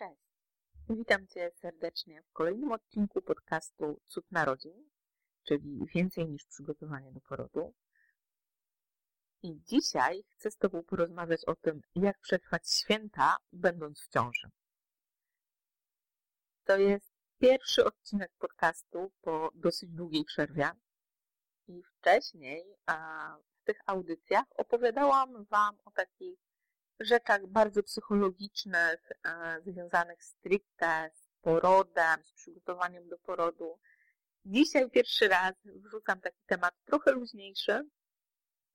Cześć. Witam Cię serdecznie w kolejnym odcinku podcastu Cud Narodzin, czyli więcej niż przygotowanie do porodu. I dzisiaj chcę z Tobą porozmawiać o tym, jak przetrwać święta, będąc w ciąży. To jest pierwszy odcinek podcastu po dosyć długiej przerwie. I wcześniej a w tych audycjach opowiadałam Wam o takich rzeczach bardzo psychologicznych, e, związanych stricte z porodem, z przygotowaniem do porodu. Dzisiaj pierwszy raz wrzucam taki temat trochę luźniejszy,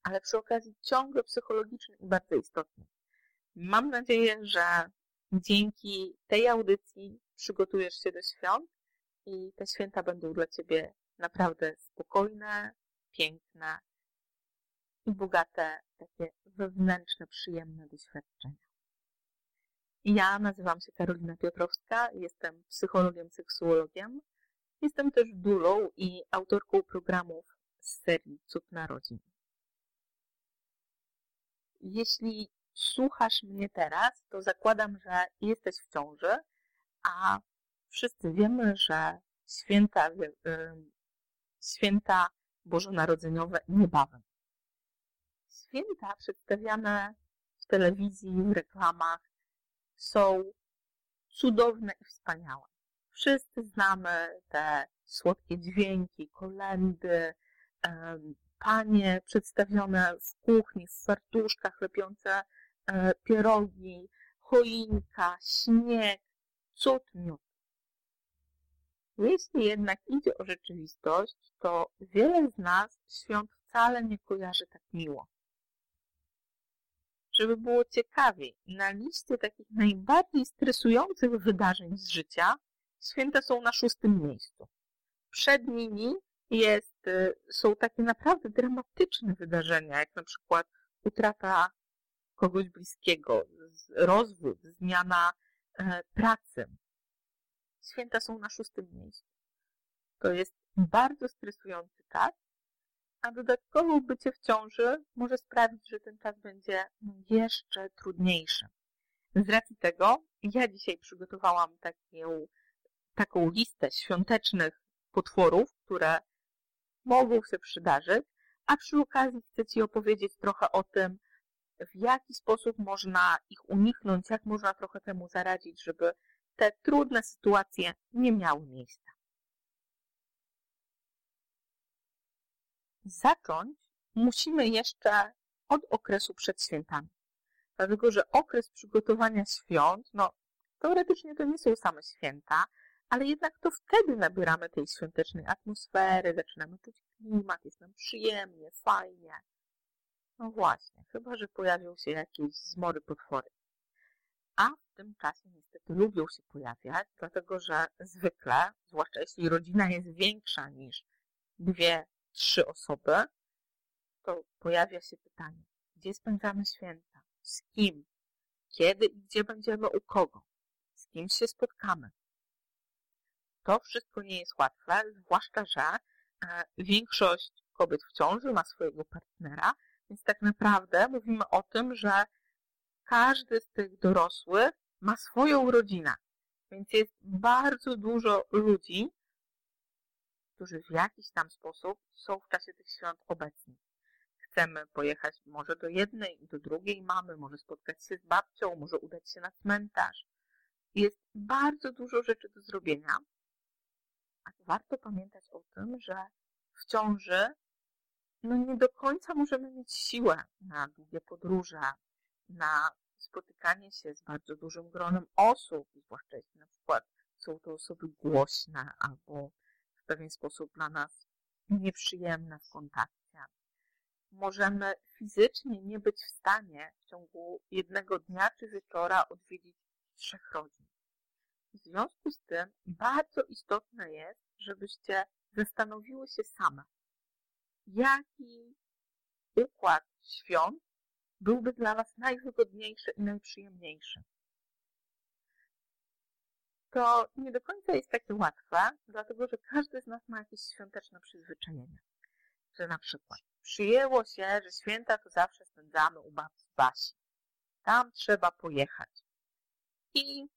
ale przy okazji ciągle psychologiczny i bardzo istotny. Mam nadzieję, że dzięki tej audycji przygotujesz się do świąt i te święta będą dla Ciebie naprawdę spokojne, piękne i bogate takie wewnętrzne, przyjemne doświadczenia. Ja nazywam się Karolina Piotrowska, jestem psychologiem, seksuologiem. Jestem też dulą i autorką programów z serii Cud Narodzin. Jeśli słuchasz mnie teraz, to zakładam, że jesteś w ciąży, a wszyscy wiemy, że święta, święta bożonarodzeniowe niebawem święta przedstawiane w telewizji, w reklamach są cudowne i wspaniałe. Wszyscy znamy te słodkie dźwięki, kolendy, panie przedstawione w kuchni, w fartuszkach, lepiące e, pierogi, choinka, śnieg, cud, miód. Jeśli jednak idzie o rzeczywistość, to wiele z nas świąt wcale nie kojarzy tak miło żeby było ciekawiej, na liście takich najbardziej stresujących wydarzeń z życia święta są na szóstym miejscu. Przed nimi jest, y, są takie naprawdę dramatyczne wydarzenia, jak na przykład utrata kogoś bliskiego, rozwód, zmiana e, pracy. Święta są na szóstym miejscu. To jest bardzo stresujący czas, a dodatkowo bycie w ciąży może sprawić, że ten czas będzie jeszcze trudniejszy. Z racji tego ja dzisiaj przygotowałam taką, taką listę świątecznych potworów, które mogą się przydarzyć, a przy okazji chcę Ci opowiedzieć trochę o tym, w jaki sposób można ich uniknąć, jak można trochę temu zaradzić, żeby te trudne sytuacje nie miały miejsca. Zacząć musimy jeszcze od okresu przed świętami. Dlatego, że okres przygotowania świąt, no teoretycznie to nie są same święta, ale jednak to wtedy nabieramy tej świątecznej atmosfery, zaczynamy czuć klimat, jest nam przyjemnie, fajnie. No właśnie, chyba, że pojawią się jakieś zmory potwory. A w tym czasie niestety lubią się pojawiać, dlatego że zwykle, zwłaszcza jeśli rodzina jest większa niż dwie trzy osoby, to pojawia się pytanie, gdzie spędzamy święta, z kim, kiedy i gdzie będziemy u kogo, z kim się spotkamy. To wszystko nie jest łatwe, zwłaszcza, że e, większość kobiet w ciąży ma swojego partnera, więc tak naprawdę mówimy o tym, że każdy z tych dorosłych ma swoją rodzinę. Więc jest bardzo dużo ludzi, którzy w jakiś tam sposób są w czasie tych świąt obecni. Chcemy pojechać może do jednej, do drugiej mamy, może spotkać się z babcią, może udać się na cmentarz. Jest bardzo dużo rzeczy do zrobienia, a warto pamiętać o tym, że w ciąży no nie do końca możemy mieć siłę na długie podróże, na spotykanie się z bardzo dużym gronem osób, zwłaszcza jeśli na przykład są to osoby głośne albo w pewien sposób dla nas nieprzyjemne w kontakcie. Możemy fizycznie nie być w stanie w ciągu jednego dnia czy wieczora odwiedzić trzech rodzin. W związku z tym bardzo istotne jest, żebyście zastanowiły się same, jaki układ świąt byłby dla Was najwygodniejszy i najprzyjemniejszy to nie do końca jest takie łatwe, dlatego że każdy z nas ma jakieś świąteczne przyzwyczajenia. Że na przykład przyjęło się, że święta to zawsze spędzamy u babci Basi. Tam trzeba pojechać. I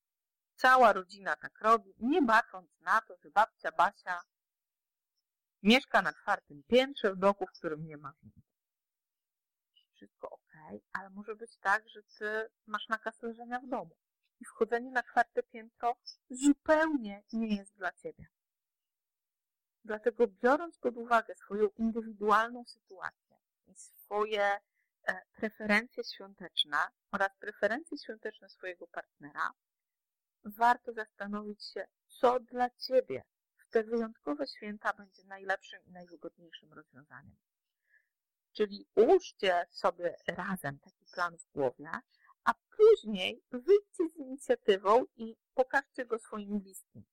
cała rodzina tak robi, nie bacząc na to, że babcia Basia mieszka na czwartym piętrze w bloku, w którym nie ma windy. Wszystko ok, ale może być tak, że ty masz nakaz leżenia w domu i wchodzenie na czwarte piętro zupełnie nie jest dla ciebie. Dlatego biorąc pod uwagę swoją indywidualną sytuację i swoje e, preferencje świąteczne oraz preferencje świąteczne swojego partnera, warto zastanowić się, co dla Ciebie w te wyjątkowe święta będzie najlepszym i najwygodniejszym rozwiązaniem. Czyli ułóżcie sobie razem taki plan w głowie, a później wyjdźcie z inicjatywą i pokażcie go swoim bliskim.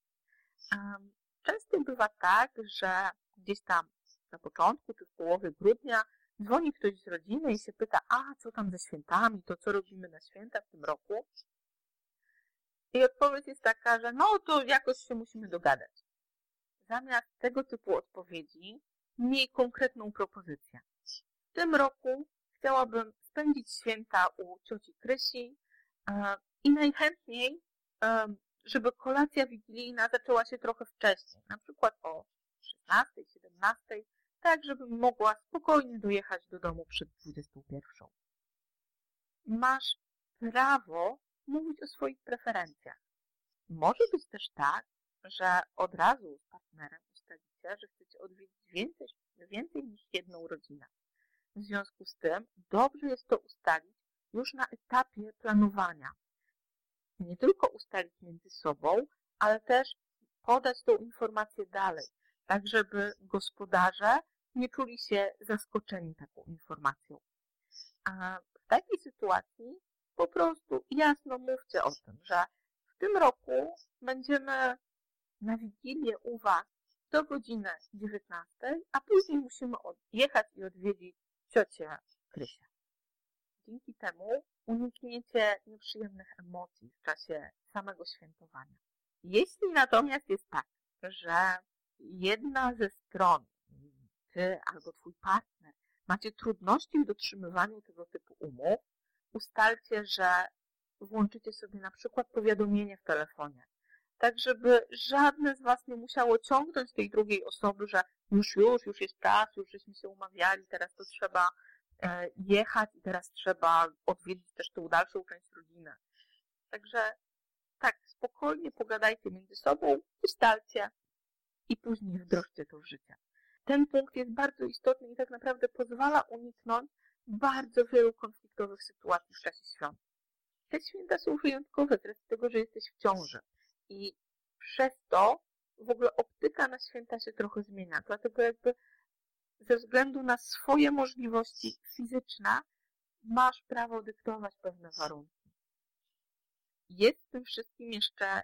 Często bywa tak, że gdzieś tam na początku czy w połowie grudnia dzwoni ktoś z rodziny i się pyta, a co tam ze świętami, to co robimy na święta w tym roku? I odpowiedź jest taka, że no to jakoś się musimy dogadać. Zamiast tego typu odpowiedzi miej konkretną propozycję. W tym roku chciałabym spędzić święta u cioci Krysi i najchętniej żeby kolacja wigilijna zaczęła się trochę wcześniej, na przykład o 16, 17, tak żebym mogła spokojnie dojechać do domu przed 21. Masz prawo mówić o swoich preferencjach. Może być też tak, że od razu z partnerem ustalicie, że chcecie odwiedzić więcej, więcej niż jedną rodzinę. W związku z tym dobrze jest to ustalić już na etapie planowania, nie tylko ustalić między sobą, ale też podać tą informację dalej, tak żeby gospodarze nie czuli się zaskoczeni taką informacją. A w takiej sytuacji po prostu jasno mówcie o tym, że w tym roku będziemy na Wigilię u Was do godziny 19, a później musimy jechać i odwiedzić ciocię Krysię. Dzięki temu unikniecie nieprzyjemnych emocji w czasie samego świętowania. Jeśli natomiast jest tak, że jedna ze stron, ty albo twój partner, macie trudności w dotrzymywaniu tego typu umów, ustalcie, że włączycie sobie na przykład powiadomienie w telefonie, tak żeby żadne z Was nie musiało ciągnąć tej drugiej osoby, że już, już, już jest czas, już żeśmy się umawiali, teraz to trzeba E, jechać i teraz trzeba odwiedzić też tą dalszą część rodziny. Także tak, spokojnie pogadajcie między sobą, ustalcie i później wdrożcie to w życie. Ten punkt jest bardzo istotny i tak naprawdę pozwala uniknąć bardzo wielu konfliktowych sytuacji w czasie świąt. Te święta są wyjątkowe z tego, że jesteś w ciąży i przez to w ogóle optyka na święta się trochę zmienia, dlatego jakby ze względu na swoje możliwości fizyczne masz prawo dyktować pewne warunki. Jest w tym wszystkim jeszcze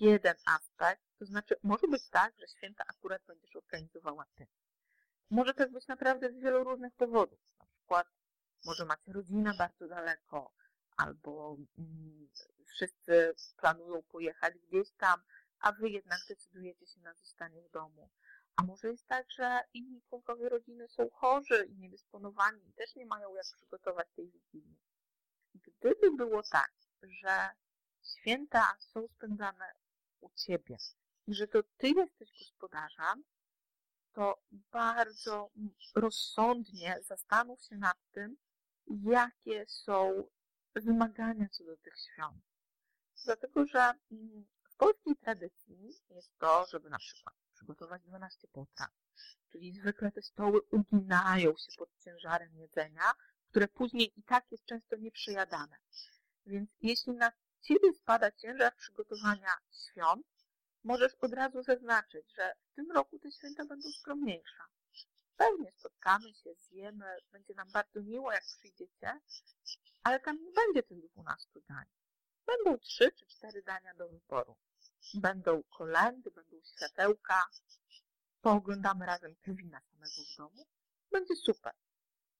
jeden aspekt, to znaczy może być tak, że święta akurat będziesz organizowała ty. Może tak być naprawdę z wielu różnych powodów. Na przykład może macie rodzinę bardzo daleko, albo mm, wszyscy planują pojechać gdzieś tam, a wy jednak decydujecie się na zostanie w domu. A może jest tak, że inni członkowie rodziny są chorzy i niedysponowani i też nie mają jak przygotować tej wigilii. Gdyby było tak, że święta są spędzane u Ciebie i że to Ty jesteś gospodarzem, to bardzo rozsądnie zastanów się nad tym, jakie są wymagania co do tych świąt. Dlatego, że mm, w polskiej tradycji jest to, żeby na przykład przygotować 12 potraw. Czyli zwykle te stoły uginają się pod ciężarem jedzenia, które później i tak jest często nieprzejadane. Więc jeśli na Ciebie spada ciężar przygotowania świąt, możesz od razu zaznaczyć, że w tym roku te święta będą skromniejsze. Pewnie spotkamy się, zjemy, będzie nam bardzo miło, jak przyjdziecie, ale tam nie będzie tych 12 dań. Będą 3 czy 4 dania do wyboru. Będą kolendy, będą światełka, pooglądamy razem Kevina samego w domu. Będzie super.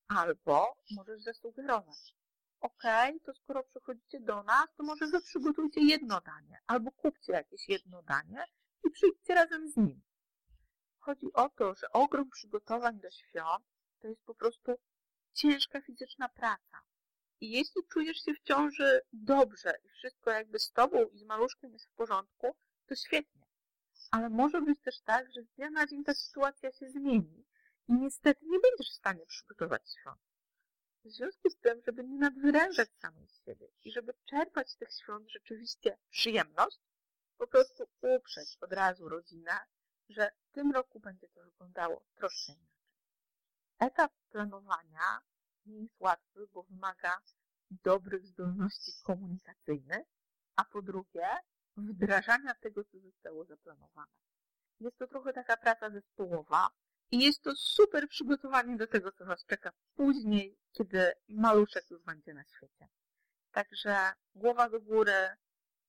Albo możesz zasugerować. Okej, okay, to skoro przychodzicie do nas, to może wy przygotujcie jedno danie, albo kupcie jakieś jedno danie i przyjdźcie razem z nim. Chodzi o to, że ogrom przygotowań do świąt to jest po prostu ciężka fizyczna praca. I jeśli czujesz się w ciąży dobrze i wszystko jakby z tobą i z maluszkiem jest w porządku, to świetnie. Ale może być też tak, że z dnia na dzień ta sytuacja się zmieni i niestety nie będziesz w stanie przygotować świąt. W związku z tym, żeby nie nadwyrężać samej siebie i żeby czerpać z tych świąt rzeczywiście przyjemność, po prostu uprzeć od razu rodzinę, że w tym roku będzie to wyglądało troszkę inaczej. Etap planowania nie jest łatwy, bo wymaga dobrych zdolności komunikacyjnych, a po drugie wdrażania tego, co zostało zaplanowane. Jest to trochę taka praca zespołowa i jest to super przygotowanie do tego, co Was czeka później, kiedy maluszek już będzie na świecie. Także głowa do góry,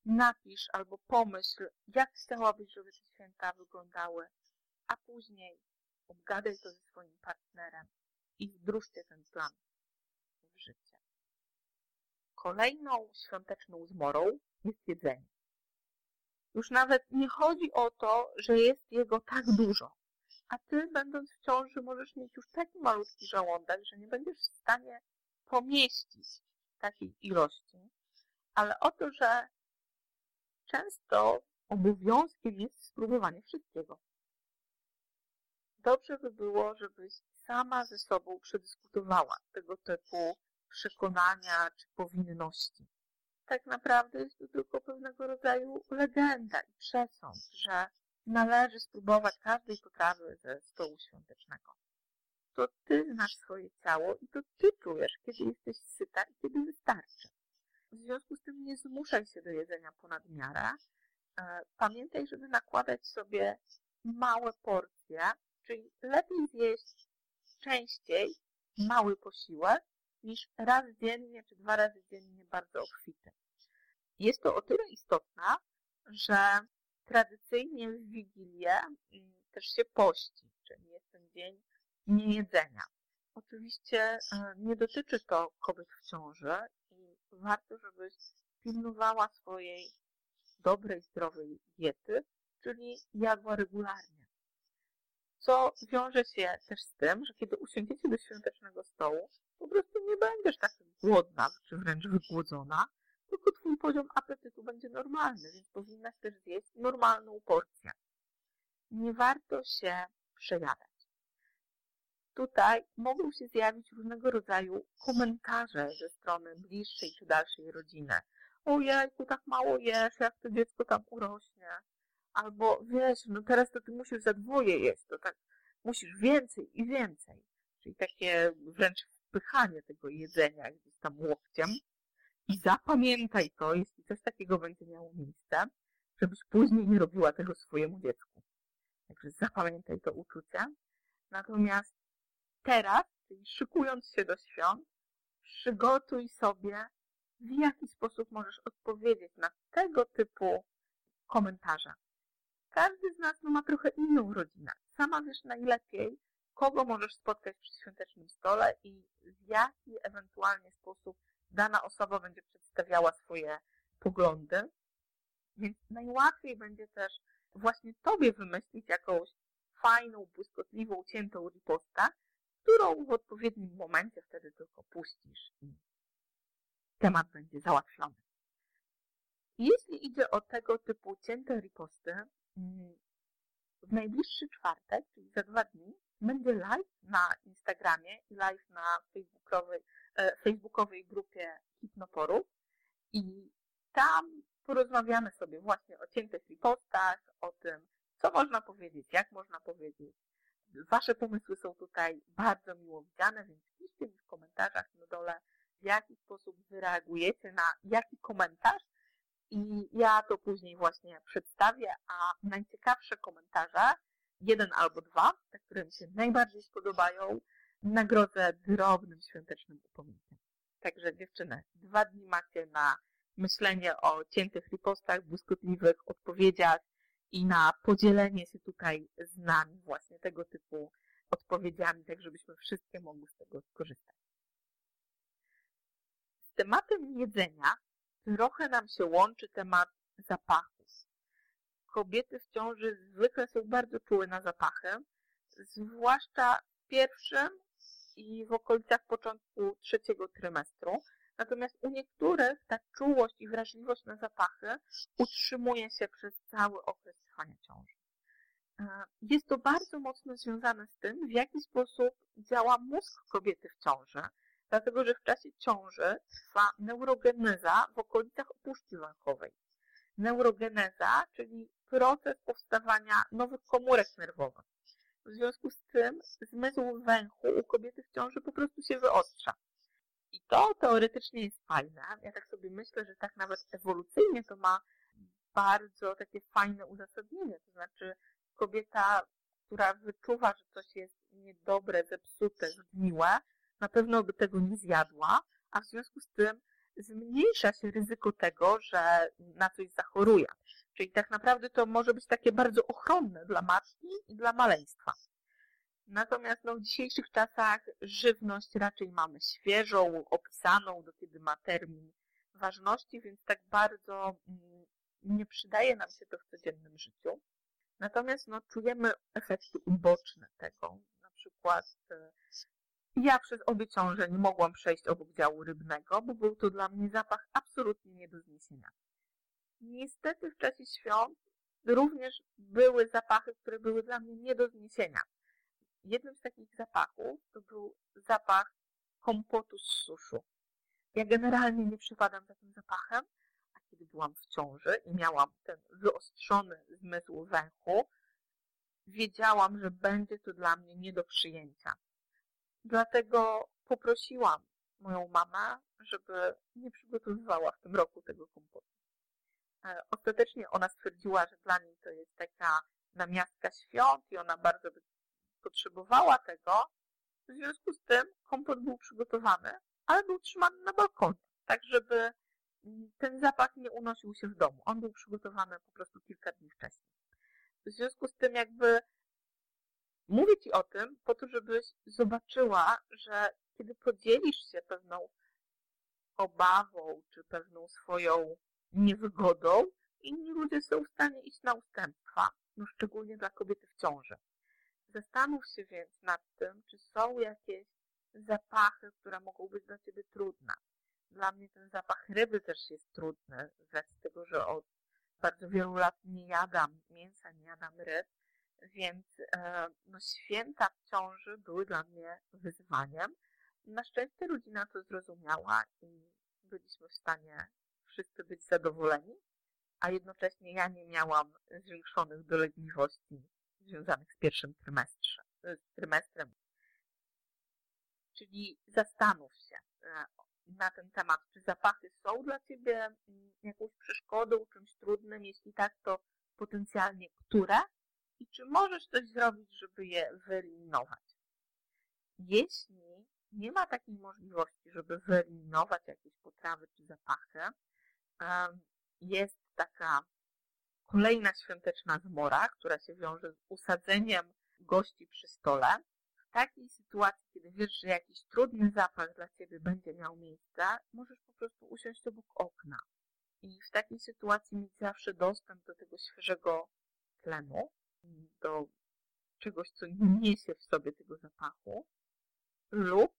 napisz albo pomyśl, jak chciałabyś, żeby te święta wyglądały, a później obgadaj to ze swoim partnerem i wdróżcie ten plan. Kolejną świąteczną zmorą jest jedzenie. Już nawet nie chodzi o to, że jest jego tak dużo, a ty, będąc w ciąży, możesz mieć już taki malutki żołądek, że nie będziesz w stanie pomieścić takiej ilości, ale o to, że często obowiązkiem jest spróbowanie wszystkiego. Dobrze by było, żebyś sama ze sobą przedyskutowała tego typu przekonania czy powinności. Tak naprawdę jest to tylko pewnego rodzaju legenda i przesąd, że należy spróbować każdej potrawy ze stołu świątecznego. To ty znasz swoje ciało i to ty czujesz, kiedy jesteś syta i kiedy wystarczy. W związku z tym nie zmuszaj się do jedzenia ponad miarę. E, pamiętaj, żeby nakładać sobie małe porcje, czyli lepiej zjeść częściej mały posiłek, niż raz dziennie czy dwa razy dziennie bardzo obfity. Jest to o tyle istotne, że tradycyjnie w Wigilię mm, też się pości, czyli jest ten dzień niejedzenia. Oczywiście e, nie dotyczy to kobiet w ciąży i warto, żebyś pilnowała swojej dobrej, zdrowej diety, czyli jadła regularnie. Co wiąże się też z tym, że kiedy usiądziecie do świątecznego stołu, po prostu nie będziesz tak głodna, czy wręcz wygłodzona, tylko twój poziom apetytu będzie normalny, więc powinnaś też zjeść normalną porcję. Nie warto się przejadać. Tutaj mogą się zjawić różnego rodzaju komentarze ze strony bliższej czy dalszej rodziny. Ojejku, tak mało jesz, jak to dziecko tam urośnie. Albo wiesz, no teraz to ty musisz za dwoje jeść, to tak musisz więcej i więcej. Czyli takie wręcz wpychanie tego jedzenia gdzieś tam łokciem. I zapamiętaj to, jeśli coś takiego będzie miało miejsce, żebyś później nie robiła tego swojemu dziecku. Także zapamiętaj to uczucie. Natomiast teraz, czyli szykując się do świąt, przygotuj sobie, w jaki sposób możesz odpowiedzieć na tego typu komentarze. Każdy z nas ma trochę inną rodzinę. Sama wiesz najlepiej, kogo możesz spotkać przy świątecznym stole i w jaki ewentualnie sposób dana osoba będzie przedstawiała swoje poglądy. Więc najłatwiej będzie też właśnie Tobie wymyślić jakąś fajną, błyskotliwą, ciętą ripostę, którą w odpowiednim momencie wtedy tylko puścisz i temat będzie załatwiony. Jeśli idzie o tego typu cięte riposty, mm, w najbliższy czwartek, czyli za dwa dni, będzie live na Instagramie i live na facebookowej, e, facebookowej grupie Hipnoporów i tam porozmawiamy sobie właśnie o ciętych ripostach, o tym, co można powiedzieć, jak można powiedzieć. Wasze pomysły są tutaj bardzo miło widziane, więc piszcie mi w komentarzach na dole, w jaki sposób wyreagujecie na jaki komentarz i ja to później właśnie przedstawię, a najciekawsze komentarze jeden albo dwa, te, które mi się najbardziej spodobają, nagrodzę drobnym świątecznym upominkiem. Także dziewczyny, dwa dni macie na myślenie o ciętych ripostach, błyskotliwych odpowiedziach i na podzielenie się tutaj z nami właśnie tego typu odpowiedziami, tak żebyśmy wszystkie mogły z tego skorzystać. Tematem jedzenia trochę nam się łączy temat zapachu. Kobiety w ciąży zwykle są bardzo czułe na zapachy, zwłaszcza w pierwszym i w okolicach początku trzeciego trymestru, Natomiast u niektórych ta czułość i wrażliwość na zapachy utrzymuje się przez cały okres trwania ciąży. E, jest to bardzo mocno związane z tym, w jaki sposób działa mózg kobiety w ciąży, dlatego że w czasie ciąży trwa neurogeneza w okolicach opuszki węchowej. Neurogeneza, czyli proces powstawania nowych komórek nerwowych. W związku z tym zmysł węchu u kobiety w ciąży po prostu się wyostrza. I to teoretycznie jest fajne. Ja tak sobie myślę, że tak nawet ewolucyjnie to ma bardzo takie fajne uzasadnienie. To znaczy kobieta, która wyczuwa, że coś jest niedobre, zepsute, zgniłe, na pewno by tego nie zjadła, a w związku z tym zmniejsza się ryzyko tego, że na coś zachoruje. Czyli tak naprawdę to może być takie bardzo ochronne dla matki i dla maleństwa. Natomiast no, w dzisiejszych czasach żywność raczej mamy świeżą, opisaną, do kiedy ma termin ważności, więc tak bardzo mm, nie przydaje nam się to w codziennym życiu. Natomiast no, czujemy efekty uboczne tego. Na przykład e, ja przez obie ciąże nie mogłam przejść obok działu rybnego, bo był to dla mnie zapach absolutnie nie do zniesienia. Niestety w czasie świąt również były zapachy, które były dla mnie nie do zniesienia. Jednym z takich zapachów to był zapach kompotu z suszu. Ja generalnie nie przypadam za tym zapachem, a kiedy byłam w ciąży i miałam ten wyostrzony zmysł węchu, wiedziałam, że będzie to dla mnie nie do przyjęcia. Dlatego poprosiłam moją mamę, żeby nie przygotowywała w tym roku tego kompotu. E, ostatecznie ona stwierdziła, że dla niej to jest taka namiastka świąt i ona bardzo by potrzebowała tego. W związku z tym kompot był przygotowany, ale był trzymany na balkonie, tak żeby ten zapach nie unosił się w domu. On był przygotowany po prostu kilka dni wcześniej. W związku z tym jakby mówię Ci o tym po to, żebyś zobaczyła, że kiedy podzielisz się pewną obawą czy pewną swoją niewygodą, inni ludzie są w stanie iść na ustępstwa, no szczególnie dla kobiety w ciąży. Zastanów się więc nad tym, czy są jakieś zapachy, które mogą być dla Ciebie trudne. Dla mnie ten zapach ryby też jest trudny, z tego, że od bardzo wielu lat nie jadam mięsa, nie jadam ryb, więc e, no, święta w ciąży były dla mnie wyzwaniem. Na szczęście rodzina to zrozumiała i byliśmy w stanie wszyscy być zadowoleni, a jednocześnie ja nie miałam zwiększonych dolegliwości związanych z pierwszym trymestrze, z trymestrem. Czyli zastanów się e, na ten temat, czy zapachy są dla Ciebie mm, jakąś przeszkodą, czymś trudnym, jeśli tak, to potencjalnie które i czy możesz coś zrobić, żeby je wyeliminować. Jeśli nie ma takiej możliwości, żeby wyeliminować jakieś potrawy czy zapachy, jest taka kolejna świąteczna zmora, która się wiąże z usadzeniem gości przy stole. W takiej sytuacji, kiedy wiesz, że jakiś trudny zapach dla Ciebie będzie miał miejsce, możesz po prostu usiąść obok okna. I w takiej sytuacji mieć zawsze dostęp do tego świeżego tlenu, do czegoś, co nie niesie w sobie tego zapachu, lub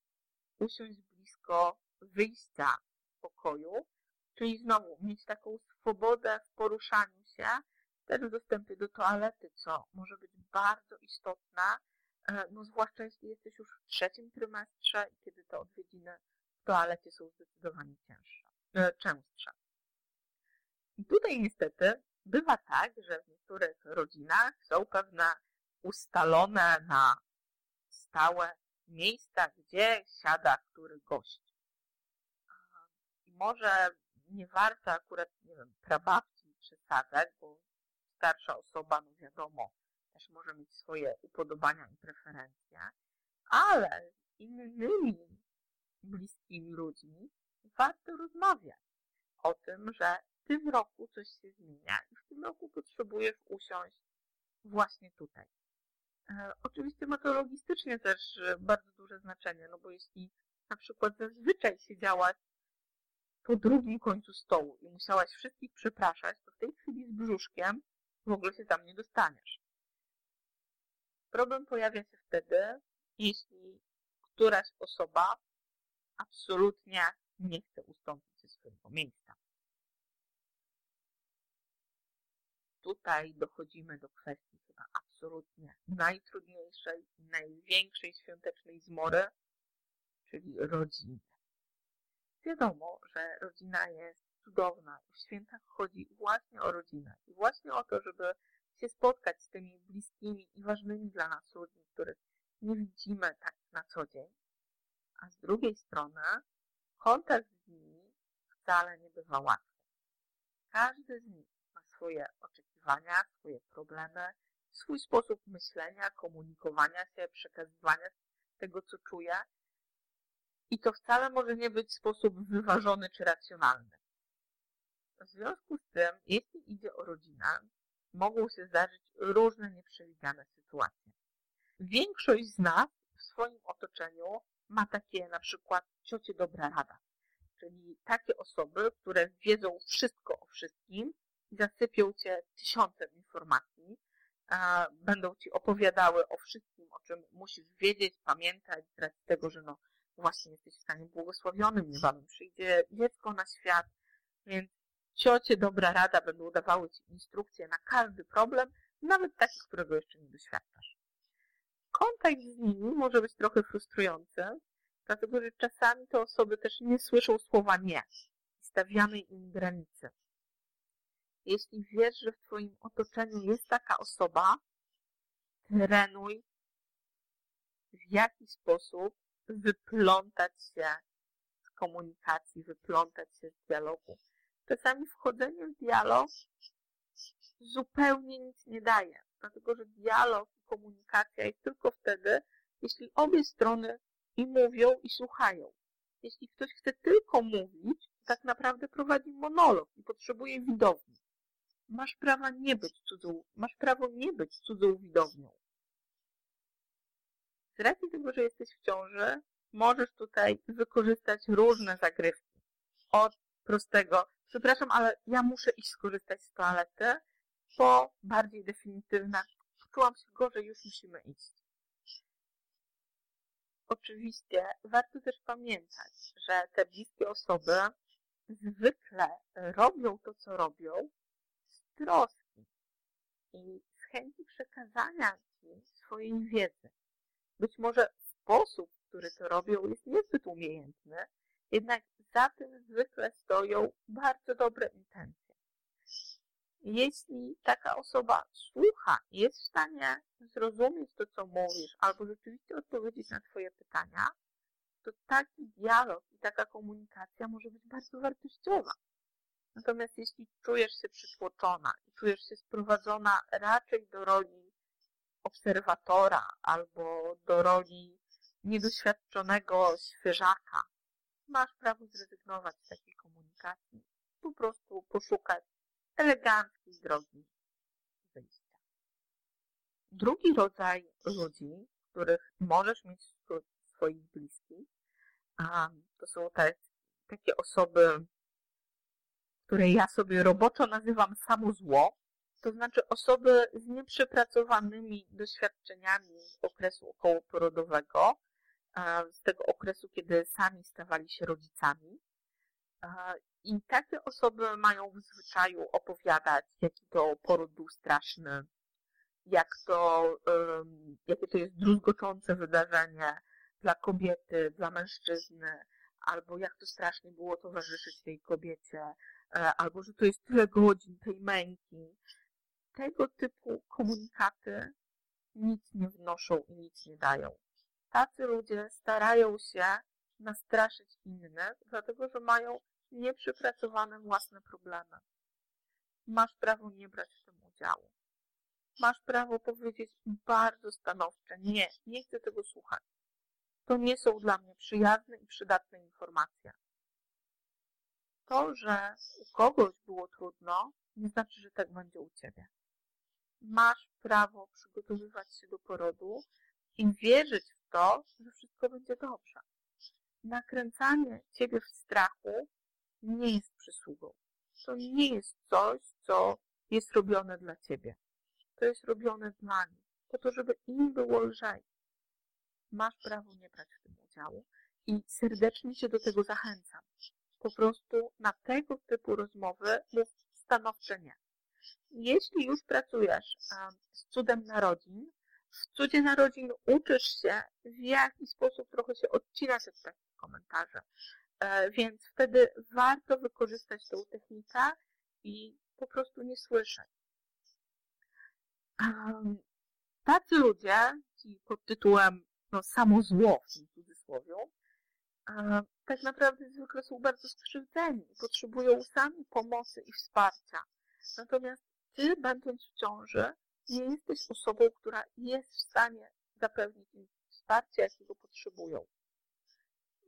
usiąść blisko wyjścia z pokoju, czyli znowu mieć taką swobodę w poruszaniu się, też w dostępie do toalety, co może być bardzo istotne, e, no zwłaszcza jeśli jesteś już w trzecim trymestrze, kiedy te odwiedziny w toalecie są zdecydowanie cięższe, e, częstsze. I tutaj niestety bywa tak, że w niektórych rodzinach są pewne ustalone na stałe miejsca, gdzie siada który gość. Może nie warto akurat, nie wiem, prababci przesadzać, bo starsza osoba, no wiadomo, też może mieć swoje upodobania i preferencje, ale z innymi bliskimi ludźmi warto rozmawiać o tym, że tym roku coś się zmienia i w tym roku potrzebujesz usiąść właśnie tutaj. E, oczywiście ma to logistycznie też e, bardzo duże znaczenie, no bo jeśli na przykład zazwyczaj siedziałaś po drugim końcu stołu i musiałaś wszystkich przepraszać, to w tej chwili z brzuszkiem w ogóle się tam nie dostaniesz. Problem pojawia się wtedy, jeśli któraś osoba absolutnie nie chce ustąpić ze swojego miejsca. Tutaj dochodzimy do kwestii chyba absolutnie najtrudniejszej, największej świątecznej zmory, czyli rodziny. Wiadomo, że rodzina jest cudowna w świętach chodzi właśnie o rodzinę i właśnie o to, żeby się spotkać z tymi bliskimi i ważnymi dla nas ludźmi, których nie widzimy tak na co dzień, a z drugiej strony kontakt z nimi wcale nie bywa łatwy. Każdy z nich ma swoje oczekiwania, swoje problemy, swój sposób myślenia, komunikowania się, przekazywania tego, co czuje i to wcale może nie być sposób wyważony czy racjonalny. W związku z tym, jeśli idzie o rodzinę, mogą się zdarzyć różne nieprzewidziane sytuacje. Większość z nas w swoim otoczeniu ma takie na przykład ciocie dobra rada, czyli takie osoby, które wiedzą wszystko o wszystkim zasypią cię tysiącem informacji, będą ci opowiadały o wszystkim, o czym musisz wiedzieć, pamiętać, z racji tego, że no właśnie jesteś w stanie błogosławionym, niebawem przyjdzie dziecko na świat, więc ciocie dobra rada będą dawały ci instrukcje na każdy problem, nawet taki, którego jeszcze nie doświadczasz. Kontakt z nimi może być trochę frustrujący, dlatego że czasami te osoby też nie słyszą słowa nie stawiamy im granice. Jeśli wiesz, że w Twoim otoczeniu jest taka osoba, trenuj w jaki sposób wyplątać się z komunikacji, wyplątać się z dialogu. Czasami wchodzenie w dialog zupełnie nic nie daje, dlatego że dialog i komunikacja jest tylko wtedy, jeśli obie strony i mówią, i słuchają. Jeśli ktoś chce tylko mówić, tak naprawdę prowadzi monolog i potrzebuje widowni. Masz prawa nie być cudzą, masz prawo nie być cudzą widownią. Z racji tego, że jesteś w ciąży, możesz tutaj wykorzystać różne zagrywki. Od prostego, przepraszam, ale ja muszę iść skorzystać z toalety, po bardziej definitywne, czułam się gorzej, już musimy iść. Oczywiście warto też pamiętać, że te bliskie osoby zwykle robią to, co robią troski i z chęci przekazania Ci swojej wiedzy. Być może sposób, w który to robią, jest niezbyt umiejętny, jednak za tym zwykle stoją bardzo dobre intencje. Jeśli taka osoba słucha i jest w stanie zrozumieć to, co mówisz, albo rzeczywiście odpowiedzieć na Twoje pytania, to taki dialog i taka komunikacja może być bardzo wartościowa. Natomiast jeśli czujesz się przytłoczona i czujesz się sprowadzona raczej do roli obserwatora albo do roli niedoświadczonego świeżaka, masz prawo zrezygnować z takiej komunikacji. Po prostu poszukać eleganckiej drogi wyjścia. Drugi rodzaj ludzi, których możesz mieć wśród swoich bliskich, a to są te, takie osoby, które ja sobie roboczo nazywam samo zło, to znaczy osoby z nieprzepracowanymi doświadczeniami z okresu okołoporodowego, z tego okresu, kiedy sami stawali się rodzicami. I takie osoby mają w zwyczaju opowiadać, jaki to poród był straszny, jak to, jakie to jest druzgoczące wydarzenie dla kobiety, dla mężczyzny, albo jak to strasznie było towarzyszyć tej kobiecie, albo że to jest tyle godzin tej męki. Tego typu komunikaty nic nie wnoszą i nic nie dają tacy ludzie starają się nastraszyć innych, dlatego że mają nieprzepracowane własne problemy. Masz prawo nie brać w tym udziału. Masz prawo powiedzieć bardzo stanowcze, nie, nie chcę tego słuchać. To nie są dla mnie przyjazne i przydatne informacje. To, że u kogoś było trudno, nie znaczy, że tak będzie u ciebie. Masz prawo przygotowywać się do porodu i wierzyć to, że wszystko będzie dobrze. Nakręcanie ciebie w strachu nie jest przysługą. To nie jest coś, co jest robione dla ciebie. To jest robione dla nich, po to, żeby im było lżej. Masz prawo nie brać w tym udziału i serdecznie cię do tego zachęcam. Po prostu na tego typu rozmowy mów stanowcze nie. Jeśli już pracujesz z cudem narodzin, w cudzie narodzin uczysz się, w jaki sposób trochę się odcinać od takich komentarzy. E, więc wtedy warto wykorzystać tę technikę i po prostu nie słyszeć. Tacy ludzie, ci pod tytułem no, samo zło w cudzysłowie, tak naprawdę zwykle są bardzo skrzywdzeni potrzebują sami pomocy i wsparcia. Natomiast ty, będąc w ciąży, nie jesteś osobą, która jest w stanie zapewnić im wsparcie, jakiego potrzebują.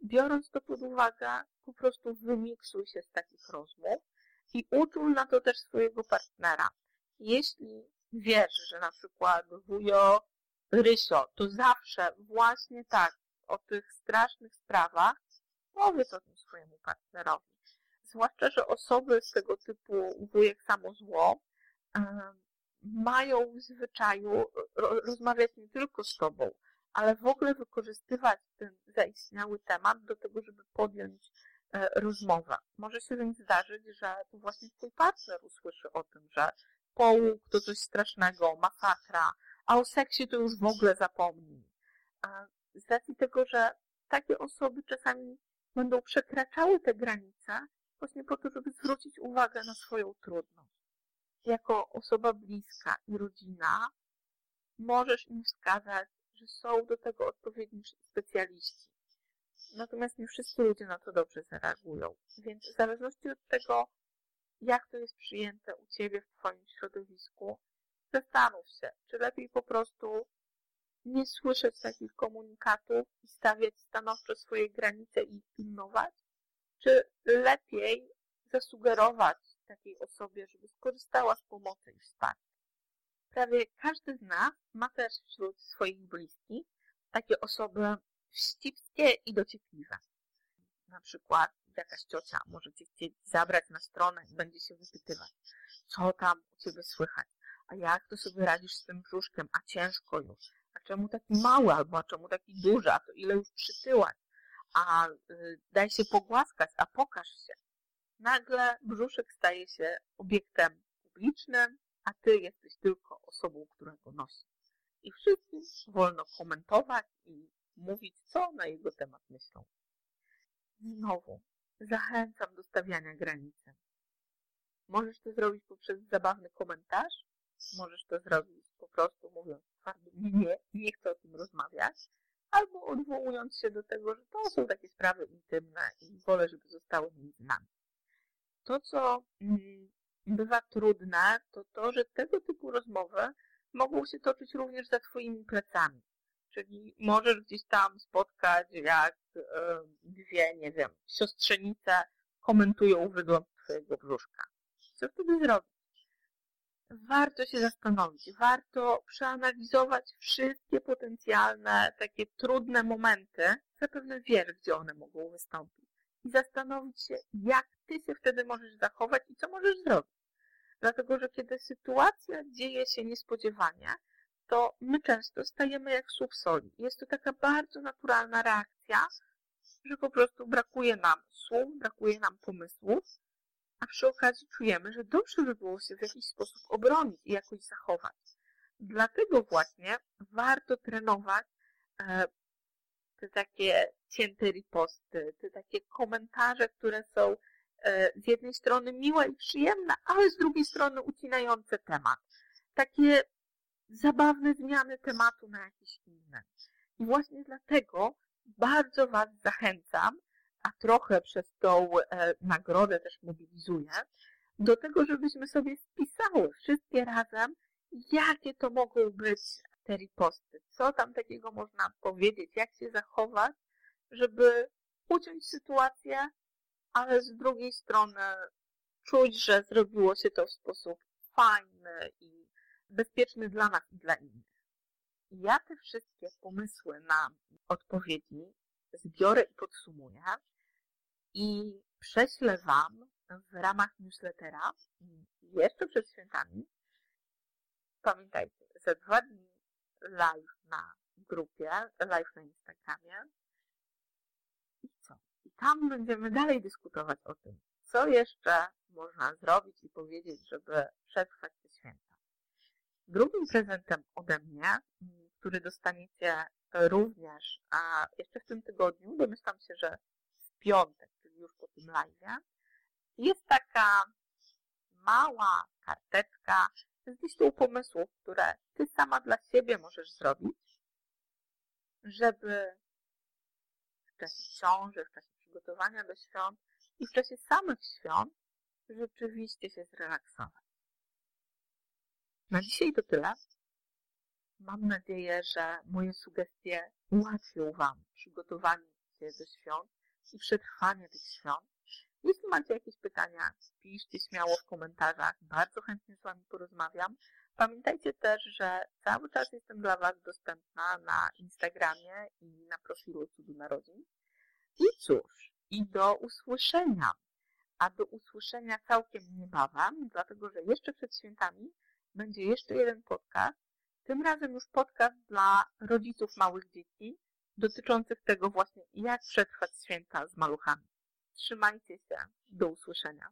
Biorąc to pod uwagę, po prostu wymiksuj się z takich rozmów i uczul na to też swojego partnera. Jeśli wiesz, że na przykład wujo Rysio, to zawsze właśnie tak o tych strasznych sprawach powiedz o tym swojemu partnerowi. Zwłaszcza, że osoby z tego typu wujek samo zło mają w zwyczaju rozmawiać nie tylko z tobą, ale w ogóle wykorzystywać ten zaistniały temat do tego, żeby podjąć e, rozmowę. Może się więc zdarzyć, że to właśnie twój partner usłyszy o tym, że połóg to coś strasznego, masakra, a o seksie to już w ogóle zapomnij. Z racji tego, że takie osoby czasami będą przekraczały te granice właśnie po to, żeby zwrócić uwagę na swoją trudność. Jako osoba bliska i rodzina możesz im wskazać, że są do tego odpowiedni specjaliści. Natomiast nie wszyscy ludzie na to dobrze zareagują. Więc w zależności od tego, jak to jest przyjęte u Ciebie w Twoim środowisku, zastanów się, czy lepiej po prostu nie słyszeć takich komunikatów i stawiać stanowczo swoje granice i pilnować, czy lepiej zasugerować takiej osobie, żeby skorzystała z pomocy i wsparcia. Prawie każdy z nas ma też wśród swoich bliskich takie osoby wścibskie i dociekliwe. Na przykład jakaś ciocia może cię chcieć zabrać na stronę i będzie się wypytywać, co tam u ciebie słychać, a jak to sobie radzisz z tym brzuszkiem, a ciężko już, a czemu taki mały, albo a czemu taki duży, a to ile już przytyłaś, a y, daj się pogłaskać, a pokaż się. Nagle brzuszek staje się obiektem publicznym, a ty jesteś tylko osobą, która go nosi. I wszystkim wolno komentować i mówić, co na jego temat myślą. Znowu, zachęcam do stawiania granicy. Możesz to zrobić poprzez zabawny komentarz, możesz to zrobić po prostu mówiąc twardo nie, nie chcę o tym rozmawiać, albo odwołując się do tego, że to są takie sprawy intymne i wolę, żeby zostały między nami. To, co mm, bywa trudne, to to, że tego typu rozmowy mogą się toczyć również za Twoimi plecami. Czyli możesz gdzieś tam spotkać, jak e, dwie, nie wiem, siostrzenice komentują wygląd Twojego brzuszka. Co wtedy zrobić? Warto się zastanowić, warto przeanalizować wszystkie potencjalne, takie trudne momenty. Zapewne wiesz, gdzie one mogą wystąpić. I zastanowić się, jak Ty się wtedy możesz zachować i co możesz zrobić. Dlatego, że kiedy sytuacja dzieje się niespodziewanie, to my często stajemy jak słup soli. Jest to taka bardzo naturalna reakcja, że po prostu brakuje nam słów, brakuje nam pomysłów, a przy okazji czujemy, że dobrze by było się w jakiś sposób obronić i jakoś zachować. Dlatego właśnie warto trenować e, te takie cięte riposty, te takie komentarze, które są e, z jednej strony miłe i przyjemne, ale z drugiej strony ucinające temat. Takie zabawne zmiany tematu na jakiś inny. I właśnie dlatego bardzo Was zachęcam, a trochę przez tą e, nagrodę też mobilizuję, do tego, żebyśmy sobie spisały wszystkie razem, jakie to mogą być te riposty, co tam takiego można powiedzieć, jak się zachować, żeby uciąć sytuację, ale z drugiej strony czuć, że zrobiło się to w sposób fajny i bezpieczny dla nas i dla innych. Ja te wszystkie pomysły na odpowiedzi zbiorę i podsumuję i prześlę Wam w ramach newslettera jeszcze przed świętami. Pamiętajcie, za dwa dni live na grupie, live na Instagramie. I co? I tam będziemy dalej dyskutować o tym, co jeszcze można zrobić i powiedzieć, żeby przetrwać te święta. Drugim prezentem ode mnie, który dostaniecie również, a jeszcze w tym tygodniu, domyślam się, że w piątek, już po tym live, jest taka mała karteczka z listą pomysłów, które Ty sama dla siebie możesz zrobić, żeby w czasie ciąży, w czasie przygotowania do świąt i w czasie samych świąt rzeczywiście się zrelaksować. Na dzisiaj to tyle. Mam nadzieję, że moje sugestie ułatwią Wam przygotowanie się do świąt i przetrwanie tych świąt. Jeśli macie jakieś pytania, piszcie śmiało w komentarzach. Bardzo chętnie z Wami porozmawiam. Pamiętajcie też, że cały czas jestem dla Was dostępna na Instagramie i na profilu Cudu Narodzin. I cóż, i do usłyszenia. A do usłyszenia całkiem niebawem, dlatego że jeszcze przed świętami będzie jeszcze jeden podcast. Tym razem już podcast dla rodziców małych dzieci, dotyczących tego właśnie, jak przetrwać święta z maluchami. Trzymajcie się. Do usłyszenia.